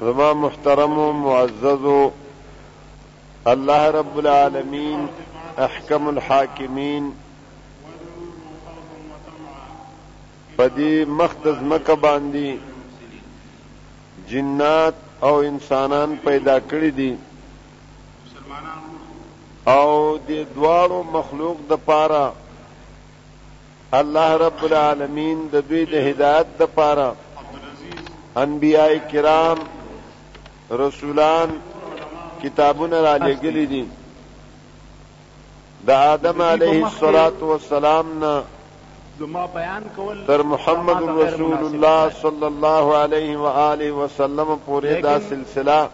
زما محترمو معززو الله رب العالمین احکم الحاکمین په دې مخ د ځمکه باندې جنات او انسانان پیدا کړی دي او د دواړو مخلوق د پاره الله رب العالمين د دوی د هدايت د پاره انبياء کرام رسولان کتابونه را لګلي دي د آدم عليه الصلاه والسلام نه زما بیان کول تر محمد رسول الله صلی الله علیه و آله وسلم پورې دا سلسله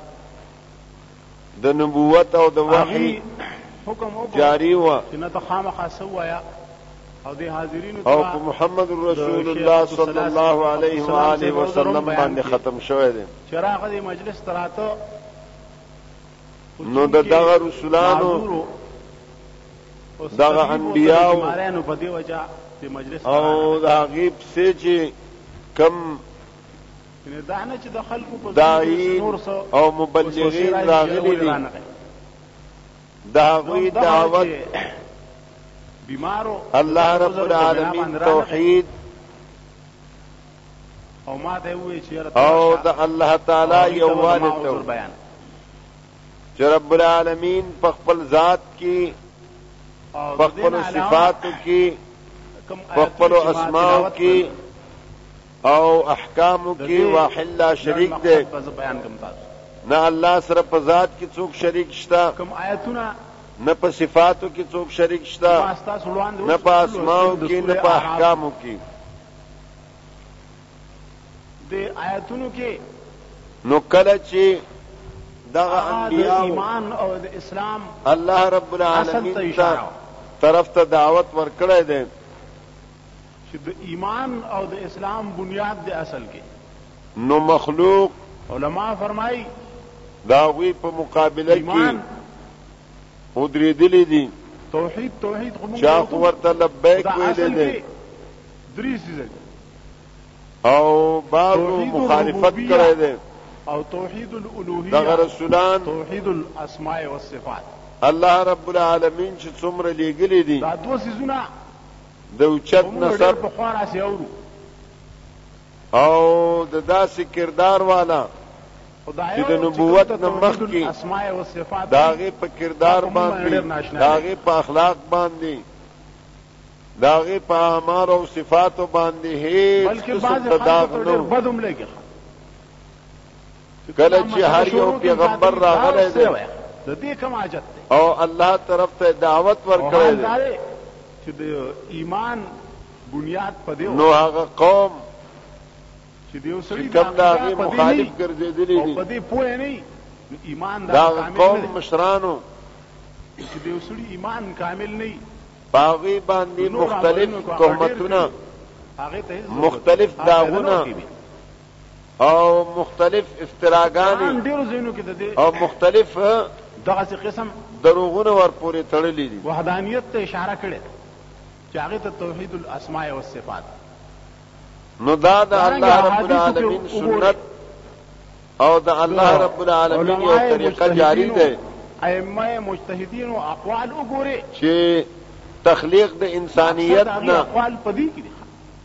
د نبوت او د وحی حکم جاری و چې نه ته خامخا سو وایا او د حاضرینو او په محمد رسول الله صلی الله علیه و آله وسلم باندې ختم شوه دي چې راغه د مجلس تراته نو د دغه رسولانو دغه انبیاو مارانو په دی وجه د مجلس او د هغه پسې چې کم داعین او مبلغین راغلي دي د هغوی دعوت الله رب العالمین توحید او د الله تعالی یووالی ته چې رب العالمین په خپل ذات کې په خپل صفاتو کې په خپل اسماء کې او احکامو کې واحل لا شریک دی نه الله سره په ذات کې څوک شریک شته نه په صفاتو کې څوک شریک شته نه په اسماو کې نه په احکامو کې د آیاتونو کې نو کله چې دغه انبیاء ایمان او د اسلام الله رب العالمین ته طرف ته دعوت ورکړی دی چې د ایمان او د اسلام بنیاد دی اصل کې نو مخلوق علماء فرمایي د هغوی په مقابله کې ودرېدلي دي توحید توحید خو چا خو ورته لبیک ویلی دی درې څیزه او بعضو مخالفت کړی دی او توحید الالوهیه دغه رسولان توحید الاسماء والصفات الله رب العالمین چې څومره لیږلي دي دا دوه څیزونه د اوچت نسب او د داسې کردار والا چې د نبوت نه مخکې د هغې په کردار باندې د هغې په اخلاق باندې د هغې په اعمارو او صفاتو باندې هېڅ قسم د داغ نه کله چې هر یو پیغمبر راغلی دی د دې کوم حاجت دی او الله طرف ته دعوت ورکړی دی چې د ایمان بنیاد په دې نو هغه قوم چې د یو سړي کوم دا غي مخالف ګرځېدلی دی په دې پوه نه ایمان دا قوم مشرانو چې د یو سړي ایمان کامل نه باغی باندې مختلف تهمتونه مختلف داغونه او مختلف افتراګانې او مختلف دغسې قسم دروغونه ورپورې تړلي دي. وحدانیت ته اشاره کړې ده چې هغې ته توحید الاسماء والصفات وایي. نو دا د الله رب العالمین سنت او د الله رب العالمین یو طریقه جاري دی. ائمه مجتهدینو اقوال وګورې. چې تخلیق د انسانیت نه.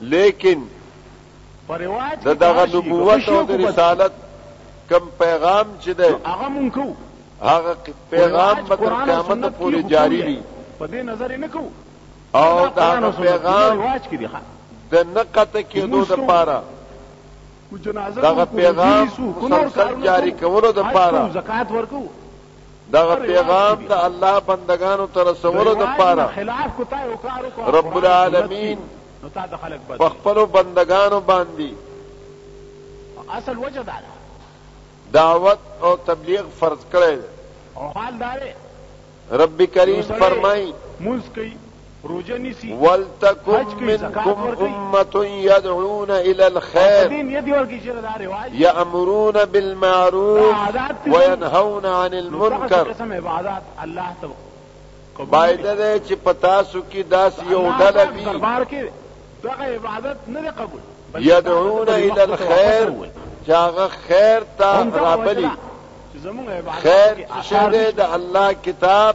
ليکن د دغه نبوت او د رسالت کوم پيغام چې دی هغه پيغام به تر قيامته پورې جاري وي او د هغه پيغام د نه قطع کېدو دپاره دغه پيغام مسلسل جاري کولو دپاره دغه پیغام د الله بندګانو ته رسولو دپاره رب العالمین په خپلو بندګانو باندي دعوت او تبلیغ فرض کړی دی رب کریم فرمایي روجه نیسی ولتکم منکم امه يدعون الى الخير يأمرون بالمعروف وينهون عن المنكر باید ده چې پتاسو کې داس یو ډله وي دغه عبادت نه قبول يدعون الى الخير چاغه خیر تا رابلی خیر چې د الله کتاب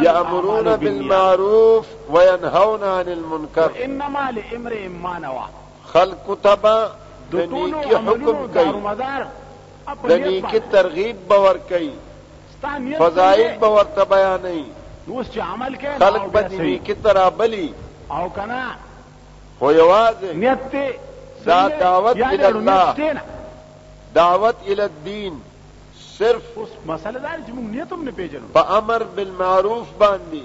یامرون بالمعروف وینهون عن المنکر خلکو ته به د نیکي حکم کوي د نیکي ترغیب به ورکوي فضایل به ورته بیانوي خلک به د نیکي ته رابلي خو یوازې دا دعوت الی الله دعوت الی الدین صرف اوس مسله دا چې موږ نیت هم نه پیژنو په امر بالمعروف باندې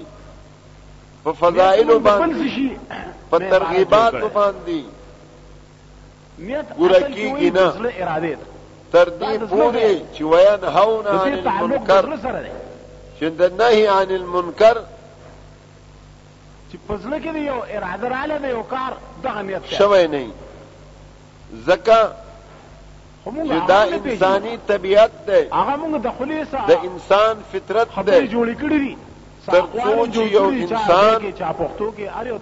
په فضائل باندې په ترغیبات باندې نیت اصل کې وي اصل اراده ده تر دې پورې چې ویان هاونه عن المنکر چې د نهي عن المنکر چې پزله کې یو اراده رااله یو کار دغه نیت شوی نه ځکه چې دا انساني طبیعت دی، د انسان فطرت دی، تر څو چې یو انسان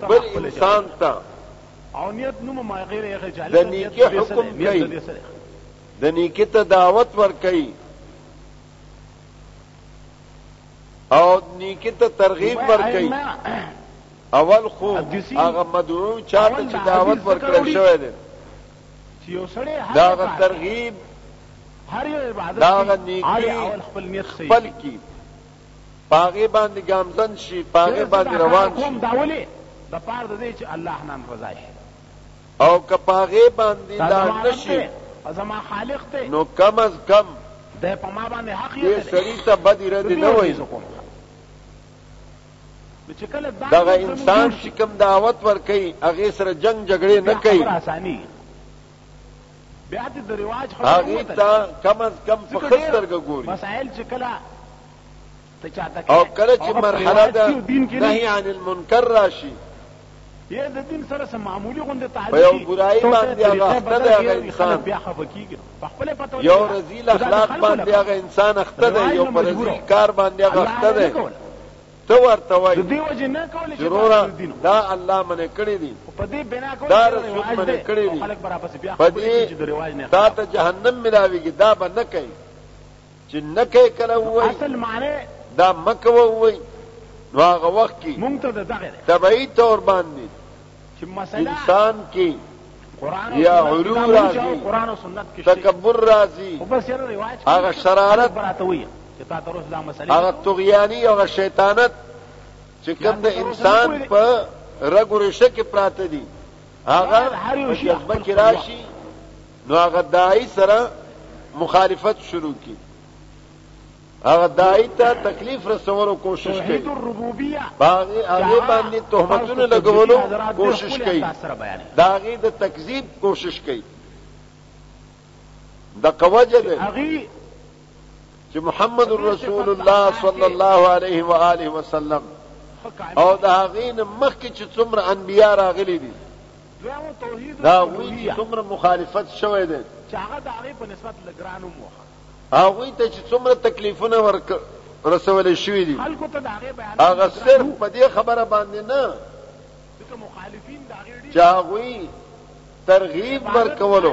بل انسان ته د نیکۍ حکم کوي، د نیکۍ ته دعوت ورکوي او نیکۍ ته ترغیب ورکوي، اول خو هغه مدعو چاته چې دعوت ورکړل شوی دی د هغه ترغیب د هغه نیکي خپل کړي په هغې باندې ګامزن شي په هغې باندې روان شي دپاره د دې چې الله نن رضا شي او که په هغې باندې لاړ نه شي زما خالق دی نو کم از کم دی په ما باندې حق یې دی دې سړي ته بدې ردې نه وایي دغه انسان چې کوم دعوت ورکوي هغې سره جنګ جګړې نه کوي هغې ته کم از کم په ښه سترګه ګوري او کله چې مرحله د نهي عن المنکر راشي یې د دین سره سم معمولی غوندې تعریف په یو برایي باندې هغه اخته دی هغه انسان بیا خفه کېږي په خپله پته ولګي یو رذیل اخلاق باندې هغه انسان اخته دی یو په رذیل کار باندې هغه اخته دی ته ورته وایي د دې وجې نه کولی چې ضروره دا الله منې کړی دي په دې بنا کولی دا رسول منې کړی دي خلک برابر بیا په دې تا ته جهنم ملاويږي دا به نه کوي چې نه کوي کله ووايي دا مه کوه ووايي نو هغه وخت کې طبعي طور باندې انسان کې یا علو راځي تکبر راځي هغه شرارت هغه طغیانی هغه شیطانت چې کوم د انسان په رګ ورشه کې پراته دي هغه جذبه کې راشي نو هغه داعی سره مخالفت شروع کی هغه داعی ته تکلیف رسولو کوشش کوي په هغه باندې تهمتونه لګولو کوشش کوي د هغه د تکذیب کوشش کوي د قوجه ده چې محمد رسول الله صلی الله علیه و آله وسلم او د هغه مخکې چې څومره انبیا راغلي دي دا هغوی چې څومره مخالفت شوی دی هغوی ته چې څومره تکلیفونه ورکړ رسول شوی دی هغه صرف په دې خبره باندې نه چې هغوی ترغیب ورکولو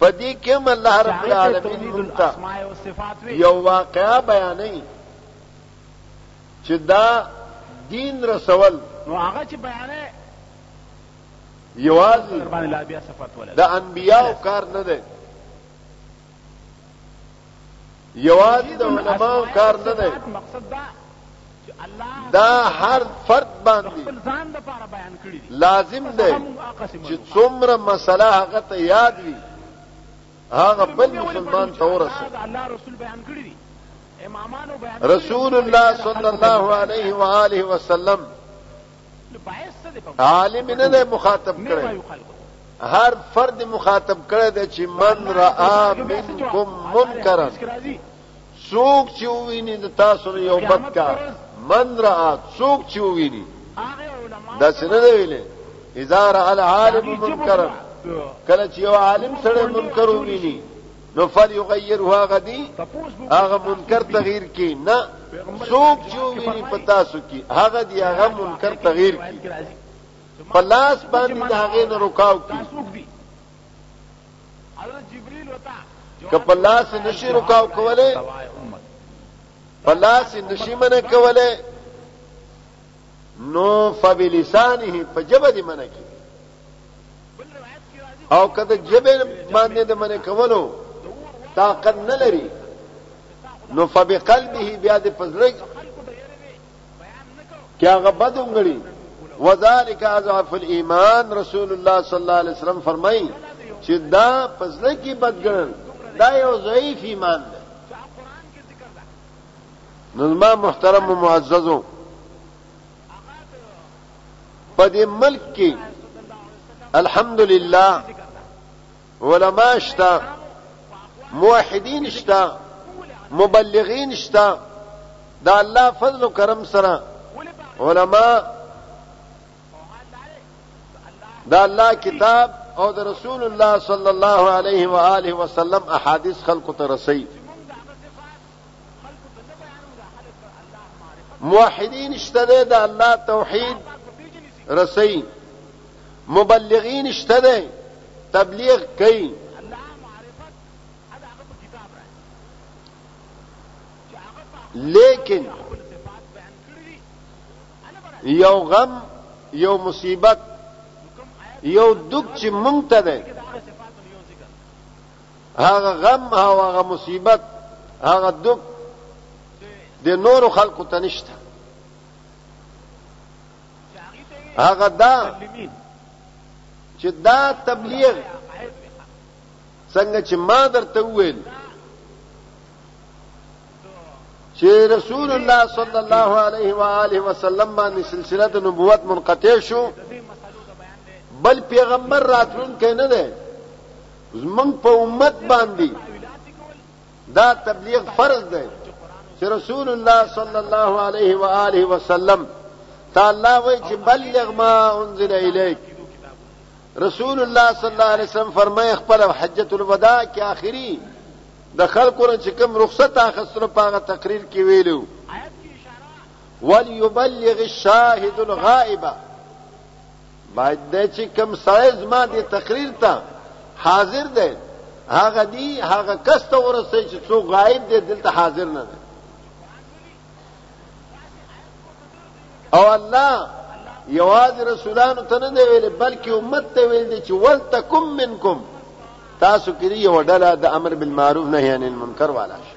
په دې کې هم الله رب العالمین موږ ته یو واقعه بیانوي چې دا دین رسول نو هغه چې بیانې یوازې د انبیاو کار نه دی یوازې د علماو کار نه دی دا هر فرد باندې لازم دی چې څومره مسله هغه ته یاد وي هغه بل مسلمان ته ورسه رسول الله صلی الله علیه و آله وسلم عالم نه دی مخاطب کړی هر فرد مخاطب کړی دی چې من را منکم منکرا څوک چې وویني د تاسو نه یو بد کار من را څوک چې وویني دا څه نه دی ویلې اذا را العالم منکرا کله چې یو عالم سره منکر وویني نو فل یغیر هغه دی هغه منکر تغییر کی نه څوک چې ویني پتا سو کی هغه دی هغه منکر تغییر کی پلاس باندې د هغه نه رکاو کی حضرت جبريل وتا که پلاس نشي رکاو کوله پلاس نشي منه کوله نو فبلسانه فجبد منه کی او که د جبه باندې د منې کولو طاقت نه لري نو فبقلبه بیا د پزړګ کې هغه بدوم غړي وذالک اضعف الايمان رسول الله صلی الله علیه وسلم فرمایي چې دا پزړګ کې بدګن دا یو ضعیف ایمان دی نو ما محترم معززو په دې ملک کې الحمدلله علما شته موحدین شته مبلغین شته دا الله فضل و کرم سره علما دا الله کتاب او د رسول الله صلی الله علیه و آله وسلم احادیث خلق ته رسي موحدین شته ده د الله توحید رسي مبلغین شته ده تبلیغ کوي لیکن یو غم یو مصیبت یو دک چې مونږ ته ده هغه غم او هغه مصیبت هغه دک د نورو خلکو ته نشته هغه دا چې دا تبلیغ څنګه چې ما درته وویل چې رسول الله صلی الله علیه و آله وسلم باندې سلسله د نبوت منقطع شو بل پیغمبر راتلون کې نه ده زمونږ په امت باندی دا تبلیغ فرض دی چې رسول الله صلی الله علیه و آله وسلم تعالی وای چې بلغ ما انزل الیک رسول الله صلی الله علیه وسلم فرمای خپل حجۃ الوداع کې آخري د خلکو نه چې کوم رخصت اخستلو پاغه تقریر کې ویلو وليبلغ الشاهد الغائب باید دی چې کوم سړی زما دې تقریر ته حاضر دی هغه دی هغه کس ته ورسې چې څو غایب دی دلته حاضر نه دی او الله یواز رسولانو ته نه دی ویل بلکې امت ته ویل دی چې ولتکم منکم تاسو کې یو ډله د امر بالمعروف نهی عن المنکر والا شي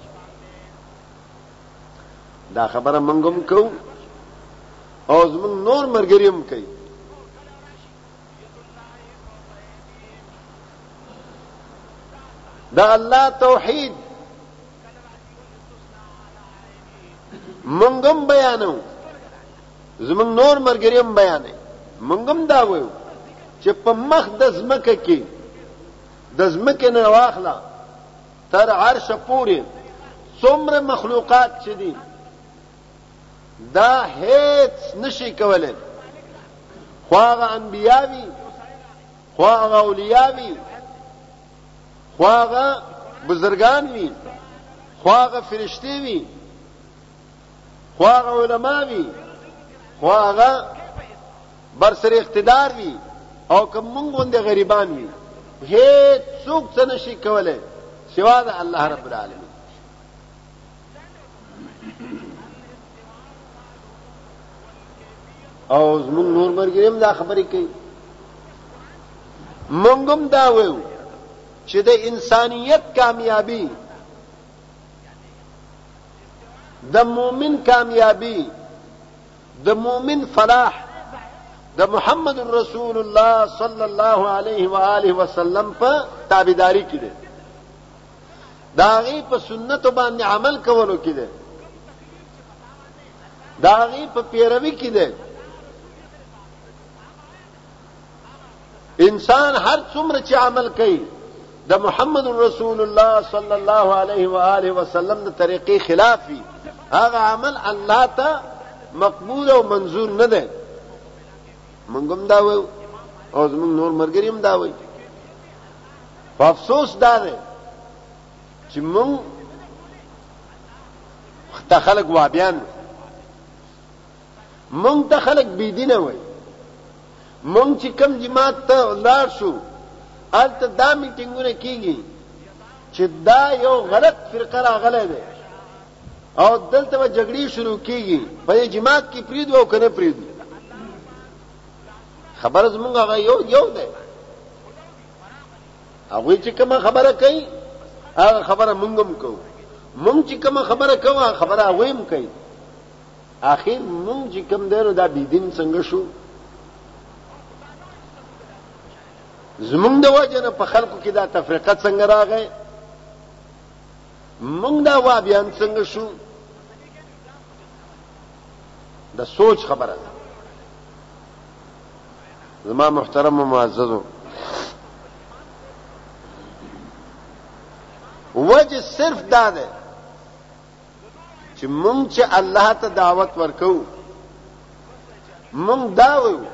دا خبره موږ هم کوو او زموږ نور ملګري هم کوي دا الله توحید موږ هم بیانو زموږ نور ملګري هم بیانې موږ هم دا وایو چې په مخ د ځمکه کې د ځمکې نه واخله تر عرشه پورې څومره مخلوقات چې دي دا هیڅ نشي کولی خو هغه انبیا وي خو هغه اولیا وي خو هغه بزرګان وي خو هغه فرشتې وي خو هغه علما وي خو هغه برسر اقتدار وي او که موږ غوندې غریبان وي هېڅوک څه نه شي کولی سوا د الله رب العالمین او زمون نور مرګري هم دا خبرې کوي مونږ هم دا وایو چې د انسانیت کامیابی د مؤمن کامیابی د مؤمن فلاح د محمد رسول الله صلی الله علیه و آله وسلم په تابعداري کې ده دا غي په سنت باندې عمل کولو کې ده دا غي په پیروي کې ده انسان هر څومره چې عمل کوي د محمد رسول الله صلی الله علیه و آله وسلم د طریقې خلاف وي هغه عمل الله ته مقبول او منظور نه دی موږ هم دا وایو او زموږ نور مرګري هم دا وایي په افسوس دا دی چې موږ د خلک وابیان مونږ ته خلک بې دینه وایي. مونږ چې کوم جماعت ته لاړ شو، هلته دا میټینګونه کېږي چې دا یو غلط فرقه راغلی دی او دلته به جګړې شروع کېږي، په دې جماعت کې پرېږدو او که نه پرېږدو. خبره زمونږ هغه یو یو دی. هغوی چې کومه خبره کوي، هغه خبره مونږ هم کوو. مونږ چې کومه خبره کوو، هغه خبره هغوی هم کوي. اخیر مونږ چې کوم دی نو دا بيدین څنګه شو زمونږ د وجه نه په خلکو کې دا تفریقه څنګه راغی مونږ دا وابیان څنګه شو د سوچ خبره ده زما محترم و معززو وجه صرف دا ده چې مونږ چې الله ته دعوت ورکو مونږ دا وایو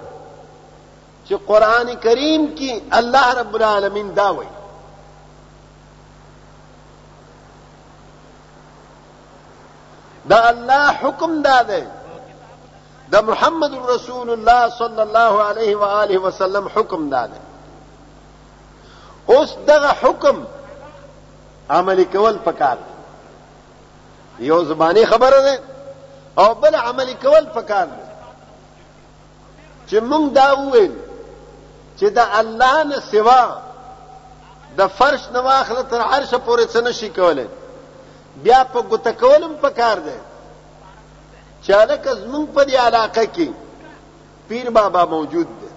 چې قران کریم کې الله رب العالمین دا وایي دا الله حکم دا دی دا محمد رسول الله صلی الله علیه و آله وسلم حکم دا دی اوس دغه حکم عملي کول پکار دي یو زباني خبره ده او بل عملي کول پکار دي چې موږ دا وویل چې د الله نه سوا د فرش نه واخله تر عرش پورې څه نشي کولای بیا په ګوته کولم پکار دی چې هلکه زمونږ په دې علاقه کې پیر بابا موجود دی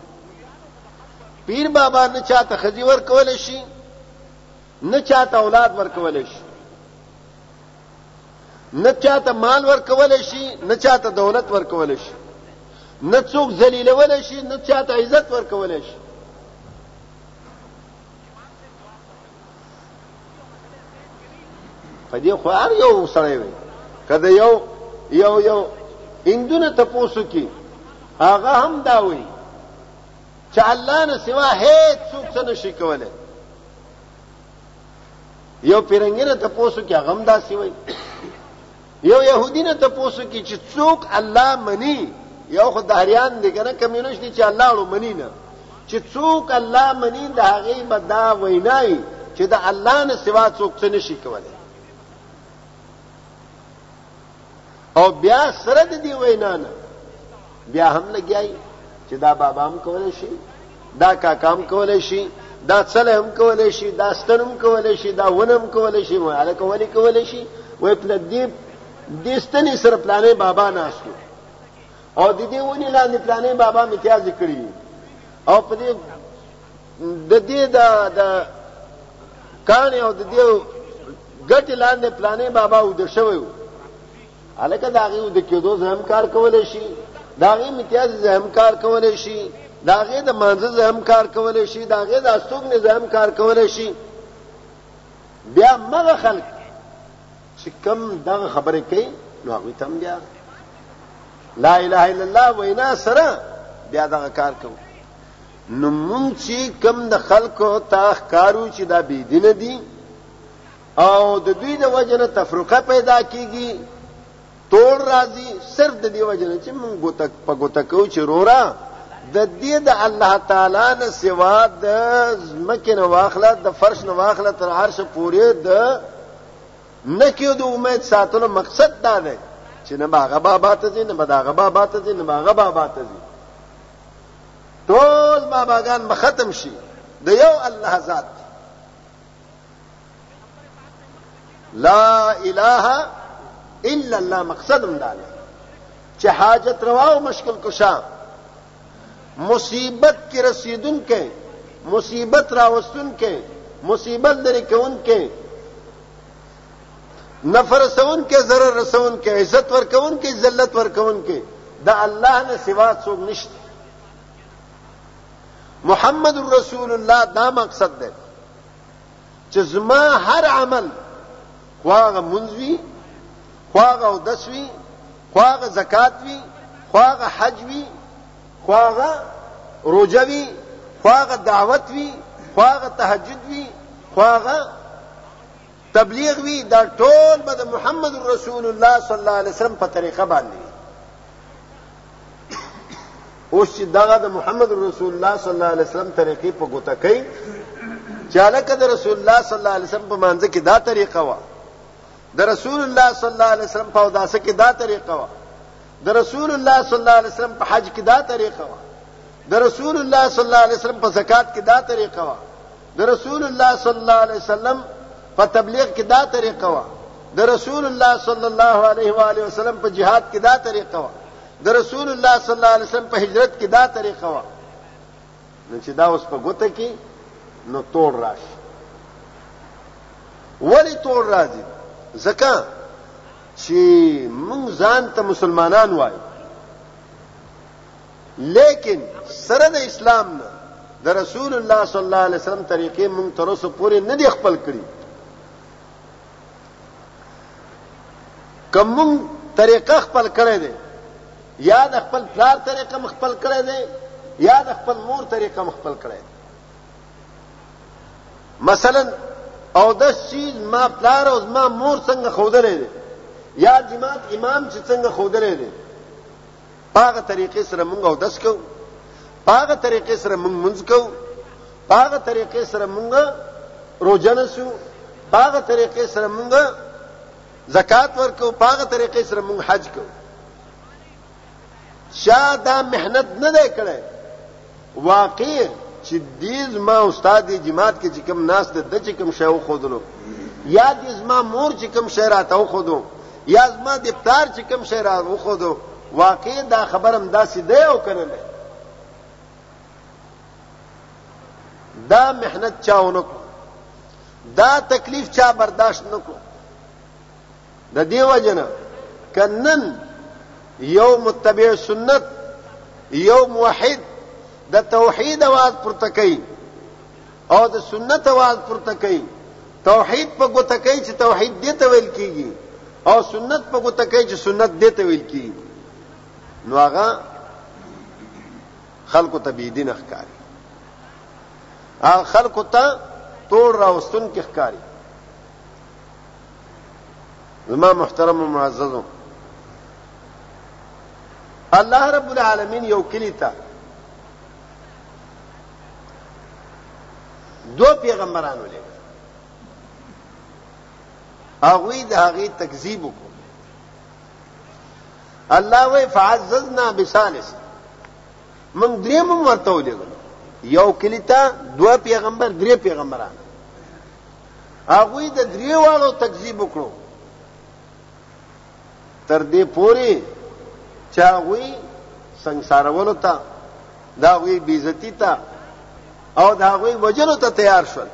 پیر بابا نه چاته ښځې ورکولی شي نه چاته اولاد ورکول شي نه چاته مال ورکول شي نه چاته دولت ورکول شي نه څوک ذلیلول شي نه چاته عزت ورکول شي په دې خو هر یو سړی وي کله یو یو یو اندونه تاسو کې هغه هم دا وي چې الله نه سوا هیڅ څوک څه نشي کولای یو پیرنګي نه تپوسو کې هغه هم داسې وایي یو یهودي نه تپوسو کې چې څوک الله مني یو خو دهریان دی که نه کمیونیست دی چې الله اړو مني نه چې څوک الله مني د هغې به دا وینای چې د الله نه سوا څوک څه نشي کولی او بیا سره د دې وینا نه بیا هم لګیای چې دا بابا هم کولی شي دا کاکا هم کولی شي دا څلی هم کولی شي دا ستن هم کولی شي دا ونه هم کولی شي وایي هلکه ولې کولی شي وایي پله دې دې ستنې سره پلانې بابا ناست او د دې ونې لاندې پلانې بابا امتیازې کړي او په دې د دې د د کانې او د دې ګټې لاندې پلانې بابا ود شوی وو هلکه د هغې ود کېدو زه هم کار کولی شي د هغې امتیاز زه هم کار کولی شي د هغې د مانځه زه هم کار کولی شي د هغې د استوګنې زه هم کار کولی شي بیا مغه خلک چې کم دغه خبرې کوي نو هغوی ته هم بیا لا اله الا الله وینا سره بیا دغه کار کوي نو مونږ چې کم د خلکو ته ښکارو چې دا بی دین دي او د دوی د وجنه تفرقه پیدا کیږي ټول راضي صرف د دې وجنه چې مونږ ګوتک په ګوتکو چې رورا د دې د الله تعالی نه سوا د مکه نه واخله د فرش نه واخله تر عرش پورې د نکیو د امید ساتلو مقصد دا دی چې نه باغه بابا ته ځي نه بداغه بابا ته ځي نه باغه بابا ته ځي ټول باباګان به ختم شي د یو الله ذات دی لا اله الا الله مقصد هم دا دی چې حاجت روا او مشکل کشا مصیبت کې رسیدون کې مصیبت راوستون کې مصیبت لري کون کې نفع رسوونکی ضرر رسوونکی عزت ورکوونکی ذلت ورکوونکی د الله نه سوا څوک نشته محمد رسول الله دا مقصد دی چې زما هر عمل خواغه منځ وي خواغه اودس وي خواغه زکات وي خواغه حج وي خواغه روژه وي خواغه دعوت وي خواغه تهجد وي خواغه تبلیغ وی دا ټول به د محمد رسول الله صلی الله علیه وسلم په طریقه باندې وی اوس چې دغه د محمد رسول الله صلی الله علیه وسلم طریقې په ګوته کوي چې هلکه د رسول الله صلی الله علیه وسلم په مانځ کې دا طریقه وه د رسول الله صلی الله علیه وسلم په اوداسه کې دا طریقه وه د رسول الله صلی الله علیه وسلم په حج کې دا طریقه وه د رسول الله صلی الله علیه وسلم په زکات کې دا طریقه وه د رسول الله صلی الله علیه وسلم په تبلیغ کې دا طریقه و د رسول الله صلی الله علیه و علیه وسلم په جهاد کې دا طریقه و د رسول الله صلی الله علیه وسلم په هجرت کې دا طریقه و نو چې دا اوس په ګوته کې نو توړ راشي ولی توړ راځي ځکه چې موږ ځان ته مسلمانان وایو لیکن سره د اسلام نه د رسول الله صلی الله علیه وسلم طریقې مونږ تر اوسه پورې نه دی خپل کړی کوم طریقه خپل کړی دی یا د خپل پلار طریقه مخپل کړی دی یا د خپل مور طریقه مخپل کړی دی مثلا او د شیز ما پلار او ما مور څنګه خودلې دی یا جماعت امام چې څنګه خودلې دی په هغه طریقې سره مونږ او دس کو په هغه طریقې سره مونږ منځ کو په هغه طریقې سره مونږ روزه نسو په هغه طریقې سره مونږ زکات ورکو په هغه طریقې سره مونږ حج کو شا دا محنت نه دی کړی واقع چې دې زما استاد دې جماعت کې چې کوم ناس ته د چې کوم شی وښودلو یا دې زما مور چې کوم شی راته وښودو یا زما د پلار چې کوم شی را وښودو واقع دا خبرم داسې دی او که نه دی دا محنت چا ونه کړو دا تکلیف چا برداشت نه کړو د دې وجې نه که نن یو متبع سنت یو موحد د توحید اواز پورته کوي او د سنت اواز پورته کوي توحید په ګوته کوي چې توحید دې ته ویل کیږي او سنت په ګوته کوي چې سنت دې ته ویل کیږي نو هغه خلکو ته بی دین ښکاری هغه خلکو ته تور راوستون کې ښکاری زما محترم و معززو الله رب العالمین یو کلی ته دو پیغمبرانو لګ هغوی د هغې تکذیب وکړو الله وی فعززنا بثالث موږ دریم هم ورته ولېږلو یو کلی ته دوه پیغمبر درې پیغمبران هغوی د درې واړو تکذیب وکړو تر دې پورې چې هغوی سنګسارولو ته د هغوی بیزتی ته او د هغوی وجلو ته تیار شول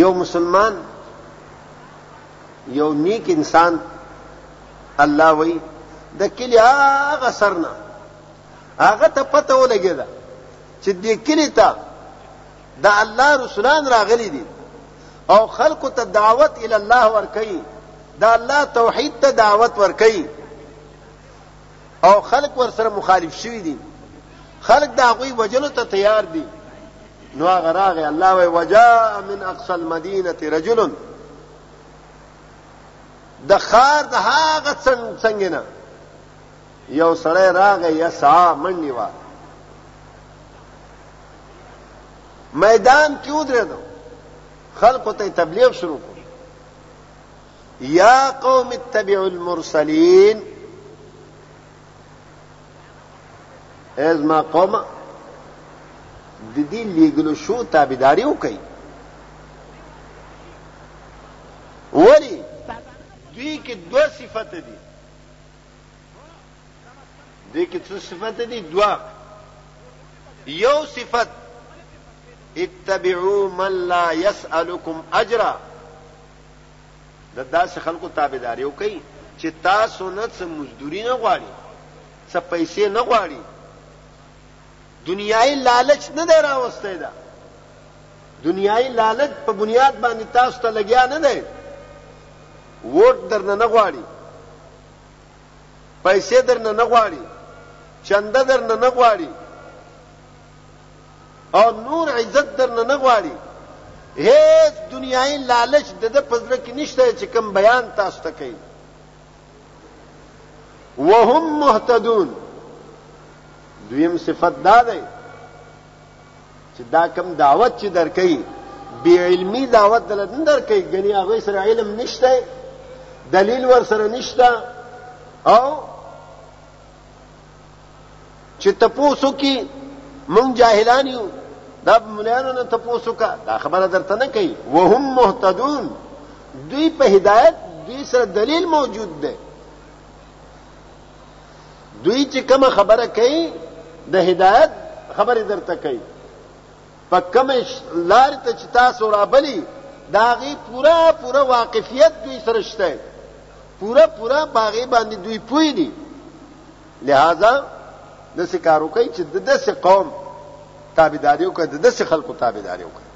یو مسلمان یو نیک انسان الله وی د کلی هغه سرنا هغه ته پته ولګېده چې دې کلي ته د الله رسولان راغلي دي او خلکو ته دعوت الی الله ورکوي د الله توحید ته دعوت ورکوي او خلک ورسره مخالف شوي دي خلک د هغوی وجلو ته تیار دي نو هغه راغی الله وی وجاء من اقصى المدینه رجل د خار د هغه څنګه نه یو سړی راغی یسعا منډې وه میدان کې ودرېدو خلکو ته تبلیغ شروع کړ یا قوم اتبعوا المرسلین از ما قوم د دې لیګلو شو تابعداري وکړي ولی دوی کې دوه صفت دي دې کې څه صفت دي دوا یو صفت اتبعوا من لا يسألكم اجرا د داسې خلکو تابعداري وکړي چې تاسو نه څه مزدوري نه غواړي څه پیسې نه غواړي دنیايي لالچ نه دی راوستی ده دنیايي لالچ په بنیاد باندې تاسو ته لګیا نه دی ووټ درنه نه غواړي پیسې درنه نه غواړي چنده درنه نه غواړي او نور عزت درنه نه غواړي هیڅ دنیايي لالچ د د پزړه کې نشته چې کوم بیان تاسو ته کوي وهم مهتدون دویم صفت دا دی چې دا کم دعوت چې درکې بی علمی دعوت دل نه درکې غنی هغه سره علم نشته دلیل ور سره نشته او چې تپوس وکړي مونږ جاهلان یو دا مليانو نه تپوس وکړه دا خبره درته نه کوي وهم مهتدون دوی په هدایت دوی سره دلیل موجود دی دوی چې کوم خبره کوي د هدایت خبره درته کوي په کومې لارې ته چې تاسو رابلي د هغې پوره پوره واقفیت دوی سره شته، پوره پوره په هغې باندې دوی پوه دي، لهذا داسې کار وکړئ چې د داسې قوم تابعداري وکړئ، د داسې خلکو تابعداري وکړئ.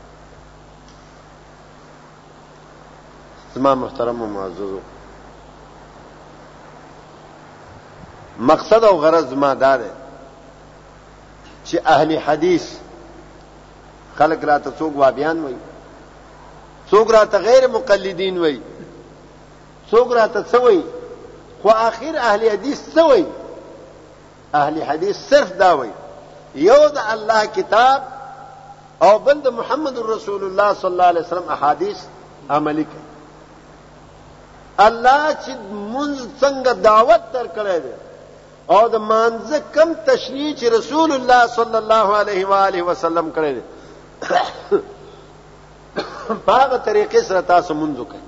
زما محترمو معززو! مقصد او غرض زما دا دی چی اهل حدیث خلق را ته څوک وابیان وای څوک را ته غیر مقلدین وای څوک را ته څوی خو اخر اهل حدیث څوی اهل حدیث صرف دا وای یو د الله کتاب او بل د محمد رسول الله صلی الله علیه وسلم احادیث عملی کوي الله چې مونږ څنګه دعوت درکړی دی او د مانځه کم تشریح چې رسول الله صلی الله علیه و آله وسلم کړی دی په هغه طریقې سره تاسو مونږ وکړئ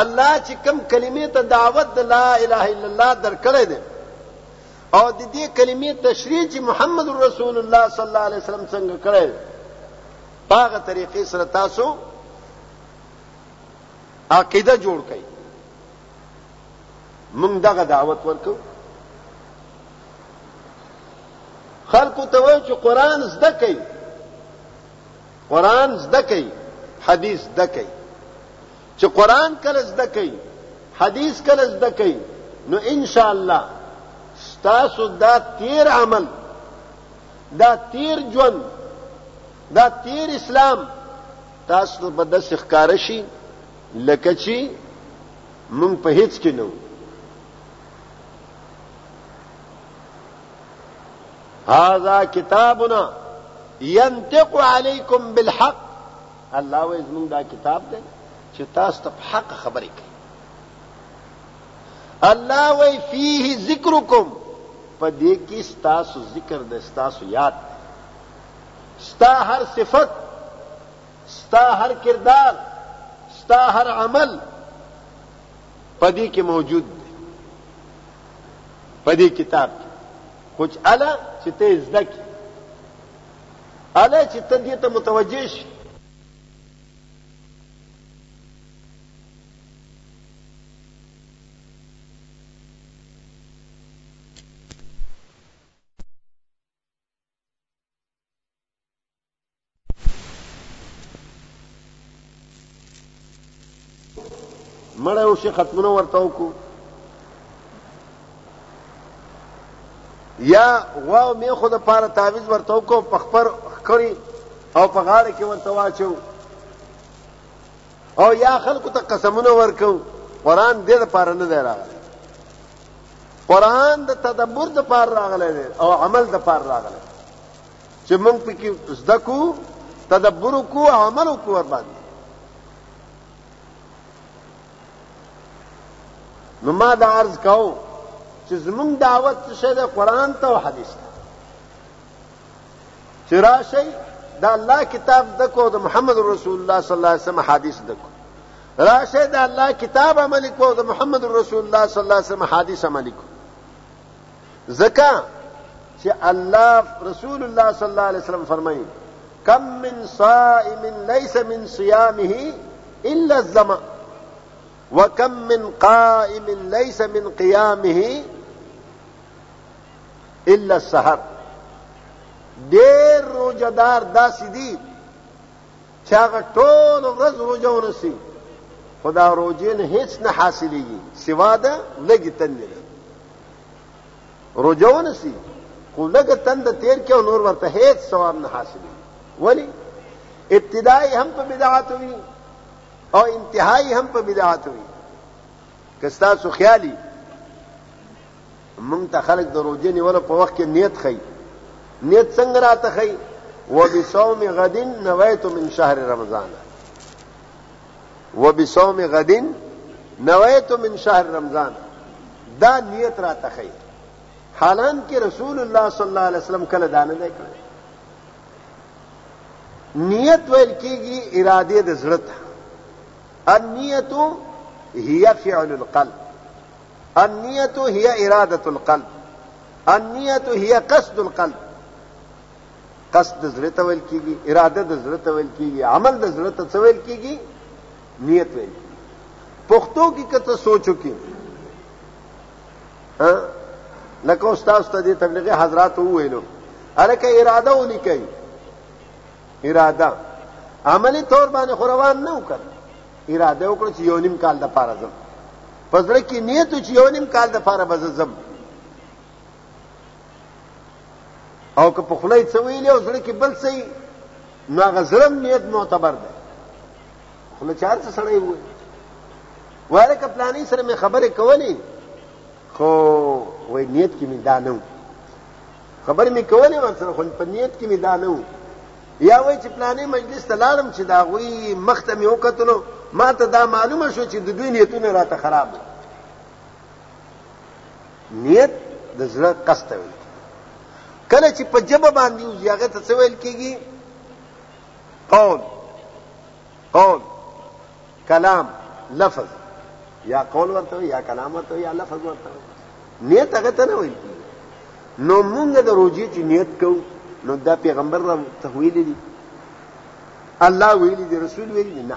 الله چې کم کلمې ته دعوت د لا اله الا الله درکړی دی او د دې کلمې تشریح چې محمد رسول الله صلی الله علیه وسلم څنګه کړی دی په هغه طریقې سره تاسو عقیده جوړ کړئ موږ دغه دعوت ورکو خلکو ته وایو چې قران زده کړئ قران زده کړئ حدیث زده کړئ چې قران کله زده کړئ حدیث کله زده کړئ نو ان شاء الله ستاسو دا تیر عمل دا تیر ژوند دا تیر اسلام تاسو په داسې ښکار شي لکه چی مونږ په هیڅ کې نه هذا کتابنا ينطق عليكم بالحق الله وې زموږ دا کتاب دی چې تاسو ته حق خبرې کوي الله وې فيه ذکرکم په دې کې تاسو ذکر دی تاسو یاد ستا هر صفت ستا هر کردار، ستا هر عمل په دې کې موجود دی، په دې کتاب کې، خو چې اله چې ته یې زده کړې، اله چې ته دې ته متوجه شې. مړه او شي ختمونه ورته وکړو یا غوا او مې خو د پاره تعویز ورته وکړو په خبر خکري او په غاړه کې ورته واچو او یا خلکو ته قسمونه ورکو قران دې د پاره نه دی راغلی قران د تدبر د پاره راغلی او عمل د پاره راغلی چې موږ پکې زده کو تدبر کو عمل کو ور باندې نو ما دا عرض کاو چې زمونږ دعوت څه ده قران ته او حدیث ته چې راشي دا الله کتاب دکو د محمد رسول الله صلی الله علیه وسلم حدیث دکو راشه دا الله کتاب عمل کو د محمد رسول الله صلی الله علیه وسلم حدیث عمل کو ځکه چې الله رسول الله صلی الله علیه وسلم فرمایي کم من صائم ليس من صيامه الا الظما وكم من قائم ليس من قيامه الا السحر ډېر روزدار داسې دي چې هغه ټول ورځ روزه ونسي خدا روزې نه هیڅ نه حاصلېږي سوا ده لږې تندې روژه ونسی خو لږه تنده تیر کړي او نور ورته هېڅ ثواب نه حاصلوي ولې ابتدایي هم په بدعاتو وي او انتهایی هم په بدعاتو وي که ستاسو خیالي مونږ ته خلک د روژې نیولو په وخت کې نیت ښي نیت څنګه راته ښي وبصوم غد نویت من شهر رمضان وبصوم غد نویت من شهر رمضان دا نیت را تخی حالان کې رسول الله صلی الله علیه وسلم کله دانه نه کړ نیت ویل کېږي اراده د زړه ته النیت هي فعل القلب النیت هي اراده القلب النیت هي قصد القلب قصد د زړه ته ویل کیږي اراده د زړه ته ویل کیږي عمل د زړه ته څه ویل کیږي نیت ویل کیږي پښتو کې کته سوچو کې ها لکه استاد ته دې تبلیغي حضرات وویلو الکه اراده ولیکي اراده عملی طور باندې خو روان نه وکړ اراده وکړه چې یو نیم کال د پاره ځم پزړه کې نیت چې یو نیم کال د پاره بززم او که په خوله یې څه ویلي او زړه کې بل څه وي نو هغه زړه هم نیت معتبر دی خوله چې هر څه سړی ووایي وایله که پلاني سره مې خبرې کولې خو وایي نیت کې مې دا نه و خبرې مې کولې ورسره خو په نیت کې مې دا نه و یا وایي چې پلاني مجلس ته لاړم چې د هغوی مخ ته مې وکتلو ما ته دا معلومه شو چې د دوی نیتونه راته خراب دي نیت د زړه قصد ته ویل کېږي کله چې په ژبه باندې وځي هغه ته څه ویل کېږي قول قول کلام لفظ یا قول ورته یا کلام ورته یا لفظ ورته نیت هغه ته نه ویل کېږي نو موږ د روزي چې نیت کوو نو دا پیغمبر را تحویل دي الله ویلي دي رسول ویلي دي نه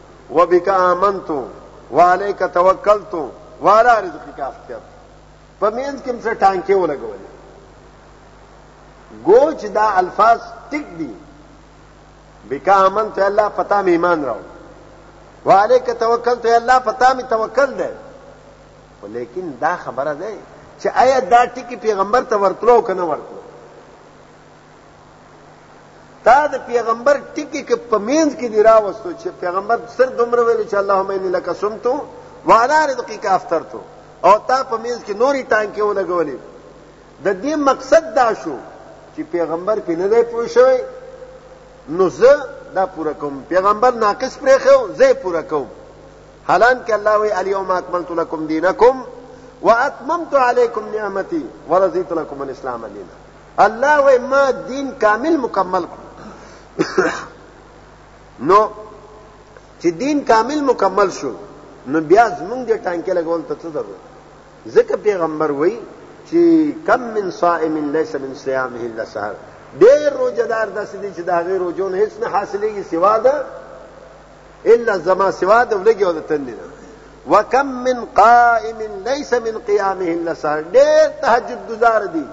وبک آمنت وعليك توکلت وعلى رزقك افترت په مینځ کې څه ټانکې ولګولې ګوچ دا الفاظ ټیک دي بکا امن ته الله پتا مې ایمان راو وعليك توکل ته الله پتا مې توکل ده ولیکن دا خبره ده چې آیا دا ټکی پیغمبر ته ورتلو کنه ورتلو تا د پیغمبر ټکی کې په مینځ کې دی راوستو چې پیغمبر سر دومره ویل چې اللهم انی لک سمتو وعلى رزقک افطرتو او تا په مینځ کې نوري ټانکې ولګولې د دې مقصد دا شو چې پیغمبر په نه دی پوه شوی نو زه دا پوره کوم پیغمبر ناقص پرې خو زه پوره کوم حالان کې الله وی الیوم اکملت لکم دینکم واتممت علیکم نعمتي ورضیت لکم الاسلام دینا الله وای ما دین کامل مکمل کړو نو چې دین کامل مکمل شو نو بیا زمونږ د ټانکې لګول ته څه ضرورت ځکه پیغمبر وای چې کم من صائم ليس من صيامه الا سحر ډېر روزدار داسې دي چې د هغې روزو نه هیڅ نه حاصلېږي سوا د الا زما سوا د ولګي او د تندې نه وکم من قائم ليس من قيامه الا سهر ډېر تهجد گزار دي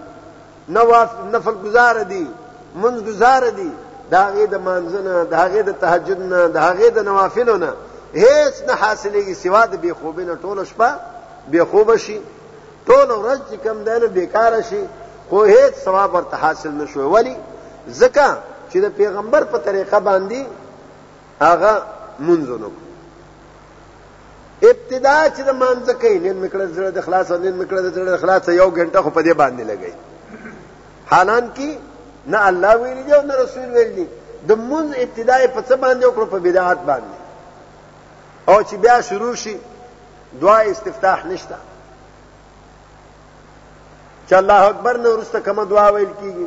نواف نفل گزار دي منځ گزار دي دا غي د مانځنه دا غي د تهجد نه دا غي د نوافلو نه هیڅ نه حاصلېږي سوا د بی خوبې نه ټول شپه بی خوب شي ټول ورځ چې کم ده نه بیکار شي خو هیڅ ثواب ورته حاصل نشوي ولی ځکه چې د پیغمبر په طریقه باندې هغه مونځ ونه کړو ابتدا چې د مانځ کوي نن میکړه زړه د خلاص او نن میکړه د زړه د خلاص یو غنټه خو په دې باندې لګي حالان کې نه الله ویل دی او نه رسول ویل دی د مونځ ابتدا په څه باندې وکړو په بدعات باندې او چې بیا شروع شي دعا استفتاح نشته چې الله اکبر نه ورسته کومه دعا ویل کیږي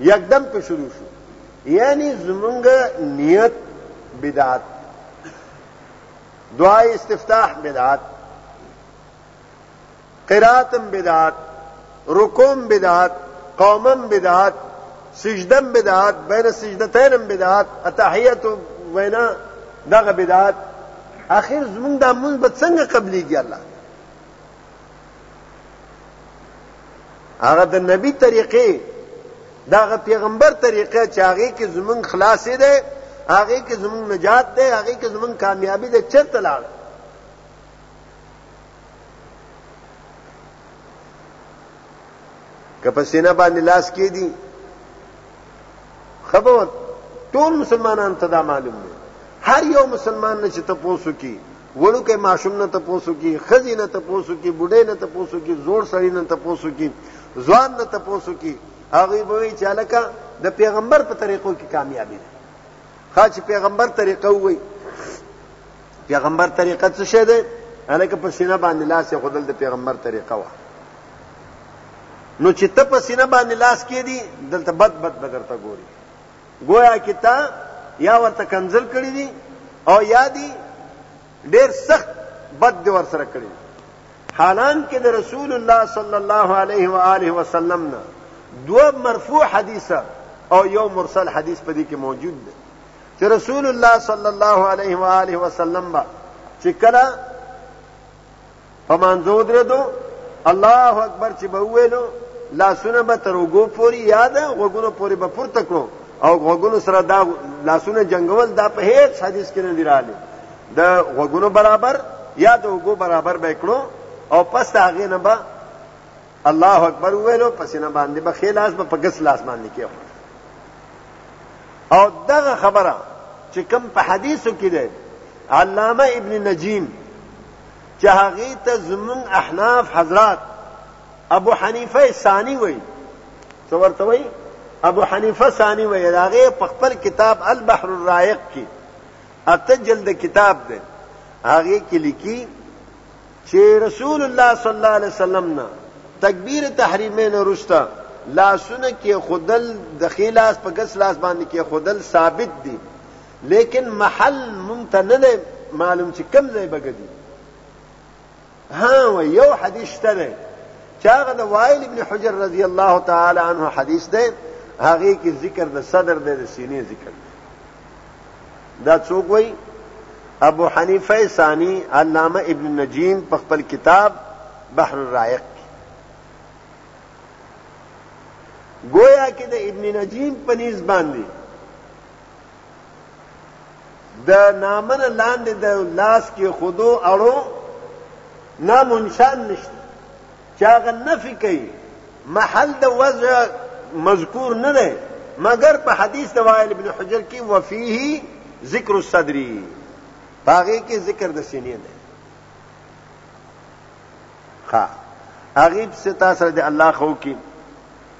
یکدم په شروع شو یعنی زمونږ نیت بدعت دعا استفتاح بدعت قراتم بدعت رکوم بدعت قومم بدعت سجدم بدعت بین سجدتینم بدعت اتحیت وینا دغه بدعت اخر زمونږ د مونږ به څنګه قبليږي الله هغه د نبی طریقې داغه پیغمبر طریقه چې هغه کې زمون خلاصې ده هغه کې زمون نجات ده هغه کې زمون کامیابی ده چرته لاړ که په سینه باندې لاس کې دي خبر ټول مسلمانان ته دا معلوم دي هر یو مسلمان نه چې تاسو کې وړوکی ماشوم نه تپوس وکړي ښځې نه تپوس وکړي بوډۍ نه تپوس وکړي زوړ سړي نه تپوس وکړي ځوان نه تپوس وکړي هغوی به وایي چې هلکه د پیغمبر په طریقو کې کامیابي ده ښه چې پیغمبر طریقه ووایي پیغمبر طریقه څه شی دی هلکه په سینه باندې لاس یې ښودل د پیغمبر طریقه وه نو چې ته په سینه باندې لاس کېدي دلته بد بد به درته ګوري ګویا کې تا یا ورته کنځل کړي دي او یا دي ډېر سخت بد دي ورسره کړي دي حالان کې د رسول الله صلی الله علیه و آله وسلم نه دو مرفوع حدیث او یو مرسل حدیث په دې کې موجود دی چې رسول الله صلی الله علیه و آله وسلم با چې کله په مانځه ودرېدو، الله اکبر چې به وویلو، لاسونه به تر اوږو پورې یا د غوږونو پورې به پورته کړو او غوږونو سره دا لاسونه جنګول دا په هیڅ حدیث کې نه دی راغلی د غوږونو برابر یا د اوږو برابر به کړو او پس د هغې نه به الله اکبر وویلو پسې نه باندې به ښې لاس به په ګس لاس باندې کېښو او دغه خبره چې کوم په حدیثو کې دی علامه ابن نجیم چې هغه ته زمون احناف حضرات ابو حنیفه ثانی وای څو ورته وای ابو حنیفه ثانی وای هغه په خپل کتاب البحر الرائق کې اته جلد کتاب دی هغه کې لیکي چې رسول الله صلی الله علیه وسلم نه تکبیر تحریمین ورسته لاسونه کې خودل د خلاص په ګس لاس باندې کې خودل ثابت دي لیکن محل مونږ ته نه دی معلوم چې کوم ځای به ګرځي ها و یو حدیث شته دی چې هغه د وائل ابن حجر رضی الله تعالی عنه حدیث دی هغه کې ذکر د صدر دی د سینې ذکر دی دا څوک وای ابو حنیفه ثانی علامه ابن نجیم په خپل کتاب بحر الرائق گویا کې د ابن نجیم په نسبت باندې د نامن لاندې د لاس کې خودو اړو نامنشان نشته چې هغه نفي کوي محل د وضع مذکور نه دی مګر په حدیث د وائل ابن حجر کې وفيه ذکر الصدری باغې کې ذکر د سینې دی ښه هغه څه تاسو د الله خو کې